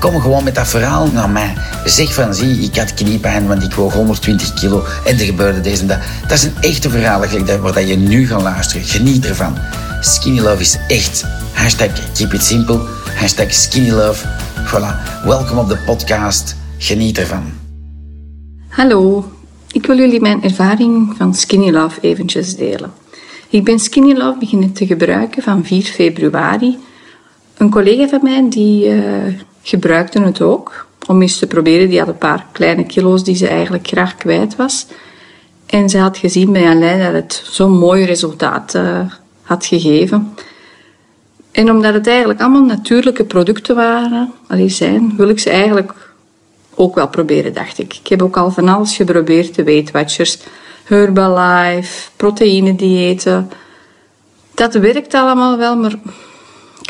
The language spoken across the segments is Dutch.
Kom gewoon met dat verhaal naar mij. Zeg van, zie, ik had kniepijn, want ik woog 120 kilo en er gebeurde deze en dat. Dat is een echte verhaal waar je nu gaat luisteren. Geniet ervan. Skinny Love is echt. Hashtag keep it simple. Hashtag skinny love. Voilà. Welkom op de podcast. Geniet ervan. Hallo. Ik wil jullie mijn ervaring van Skinny Love eventjes delen. Ik ben Skinny Love beginnen te gebruiken van 4 februari. Een collega van mij die uh, gebruikte het ook om eens te proberen. Die had een paar kleine kilo's die ze eigenlijk graag kwijt was. En ze had gezien bij Alain dat het zo'n mooi resultaat uh, had gegeven. En omdat het eigenlijk allemaal natuurlijke producten waren, zijn, wil ik ze eigenlijk ook wel proberen, dacht ik. Ik heb ook al van alles geprobeerd, de Weight Watchers, Herbalife, proteïnediëten. Dat werkt allemaal wel, maar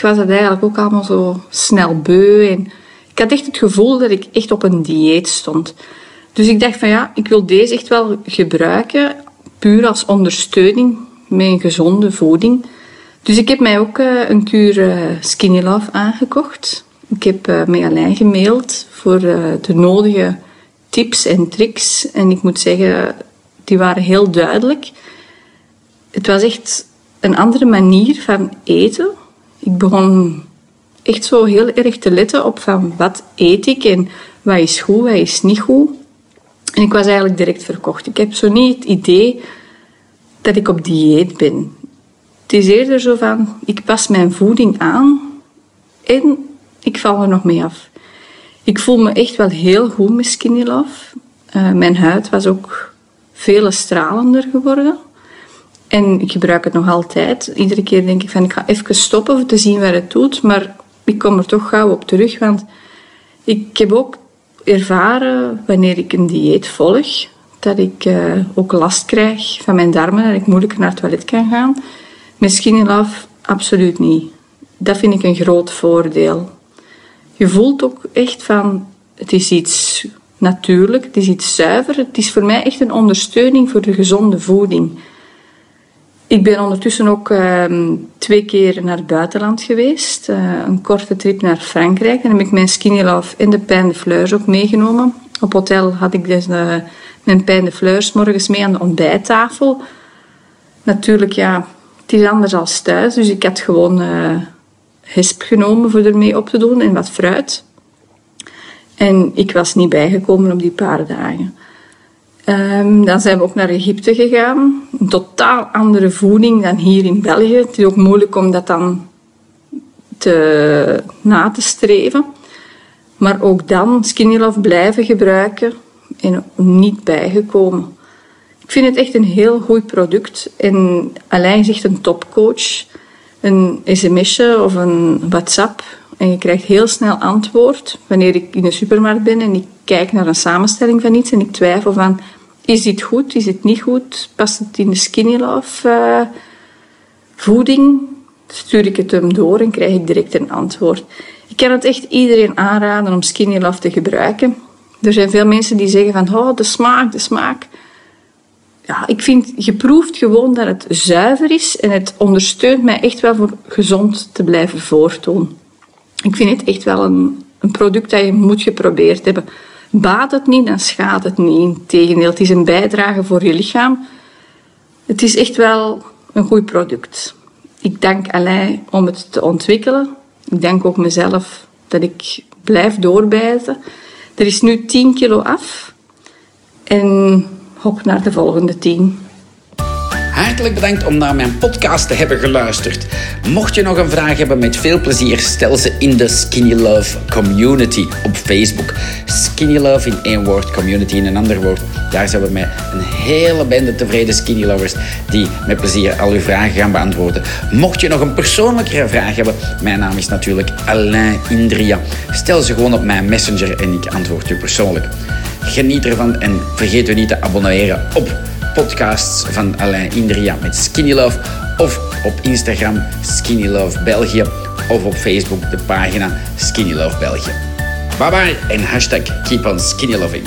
ik was het eigenlijk ook allemaal zo snel beu. En ik had echt het gevoel dat ik echt op een dieet stond. Dus ik dacht van ja, ik wil deze echt wel gebruiken, puur als ondersteuning met een gezonde voeding. Dus ik heb mij ook uh, een kuur uh, Skinny Love aangekocht. Ik heb uh, met Alain gemaild voor de nodige tips en tricks. En ik moet zeggen, die waren heel duidelijk. Het was echt een andere manier van eten ik begon echt zo heel erg te letten op van wat eet ik en wat is goed, wat is niet goed. En ik was eigenlijk direct verkocht. Ik heb zo niet het idee dat ik op dieet ben. Het is eerder zo van, ik pas mijn voeding aan en ik val er nog mee af. Ik voel me echt wel heel goed met Skinny Love. Mijn huid was ook veel stralender geworden. En ik gebruik het nog altijd. Iedere keer denk ik van ik ga even stoppen om te zien wat het doet. Maar ik kom er toch gauw op terug. Want ik heb ook ervaren wanneer ik een dieet volg, dat ik uh, ook last krijg van mijn darmen. Dat ik moeilijker naar het toilet kan gaan. Met Skinny Love absoluut niet. Dat vind ik een groot voordeel. Je voelt ook echt van het is iets natuurlijk, het is iets zuiver. Het is voor mij echt een ondersteuning voor de gezonde voeding. Ik ben ondertussen ook ehm, twee keer naar het buitenland geweest. Uh, een korte trip naar Frankrijk. Dan heb ik mijn Skinny Love en de Pijn de Fleurs ook meegenomen. Op hotel had ik dus uh, mijn Pijn de Fleurs morgens mee aan de ontbijttafel. Natuurlijk, ja, het is anders als thuis. Dus ik had gewoon uh, genomen voor ermee op te doen en wat fruit. En ik was niet bijgekomen op die paar dagen. Um, dan zijn we ook naar Egypte gegaan. Een totaal andere voeding dan hier in België. Het is ook moeilijk om dat dan te, na te streven. Maar ook dan Skinny Love blijven gebruiken en niet bijgekomen. Ik vind het echt een heel goed product. En Alain zegt een topcoach. Een sms'je of een WhatsApp. En je krijgt heel snel antwoord wanneer ik in de supermarkt ben en ik kijk naar een samenstelling van iets en ik twijfel van is dit goed, is het niet goed, past het in de skinny love uh, voeding, stuur ik het hem door en krijg ik direct een antwoord. Ik kan het echt iedereen aanraden om skinny love te gebruiken. Er zijn veel mensen die zeggen van, oh, de smaak, de smaak. Ja, ik vind, je proeft gewoon dat het zuiver is en het ondersteunt mij echt wel voor gezond te blijven voortdoen. Ik vind het echt wel een, een product dat je moet geprobeerd hebben. Baat het niet, dan schaadt het niet. Integendeel, het is een bijdrage voor je lichaam. Het is echt wel een goed product. Ik dank Alain om het te ontwikkelen. Ik dank ook mezelf dat ik blijf doorbijten. Er is nu 10 kilo af. En hop naar de volgende 10. Hartelijk bedankt om naar mijn podcast te hebben geluisterd. Mocht je nog een vraag hebben, met veel plezier stel ze in de Skinny Love Community op Facebook. Skinny Love in één woord, community in een ander woord. Daar zijn we met een hele bende tevreden Skinny Lovers die met plezier al uw vragen gaan beantwoorden. Mocht je nog een persoonlijkere vraag hebben, mijn naam is natuurlijk Alain Indria. Stel ze gewoon op mijn messenger en ik antwoord u persoonlijk. Geniet ervan en vergeet u niet te abonneren op podcasts van Alain Indria met Skinny Love of op Instagram Skinny Love België of op Facebook de pagina Skinny Love België. Bye bye and hashtag keep on skinny loving.